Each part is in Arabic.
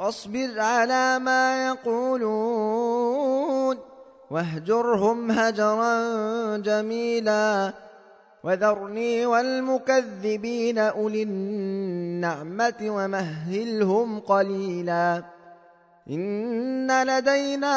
واصبر على ما يقولون واهجرهم هجرا جميلا وذرني والمكذبين أولي النعمة ومهلهم قليلا إن لدينا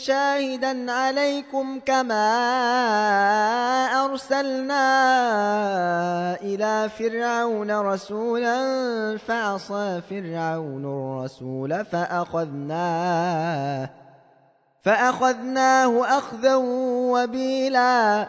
شاهدا عليكم كما أرسلنا إلى فرعون رسولا فعصى فرعون الرسول فأخذناه فأخذناه أخذا وبيلا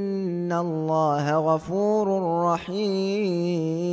الله غفور رحيم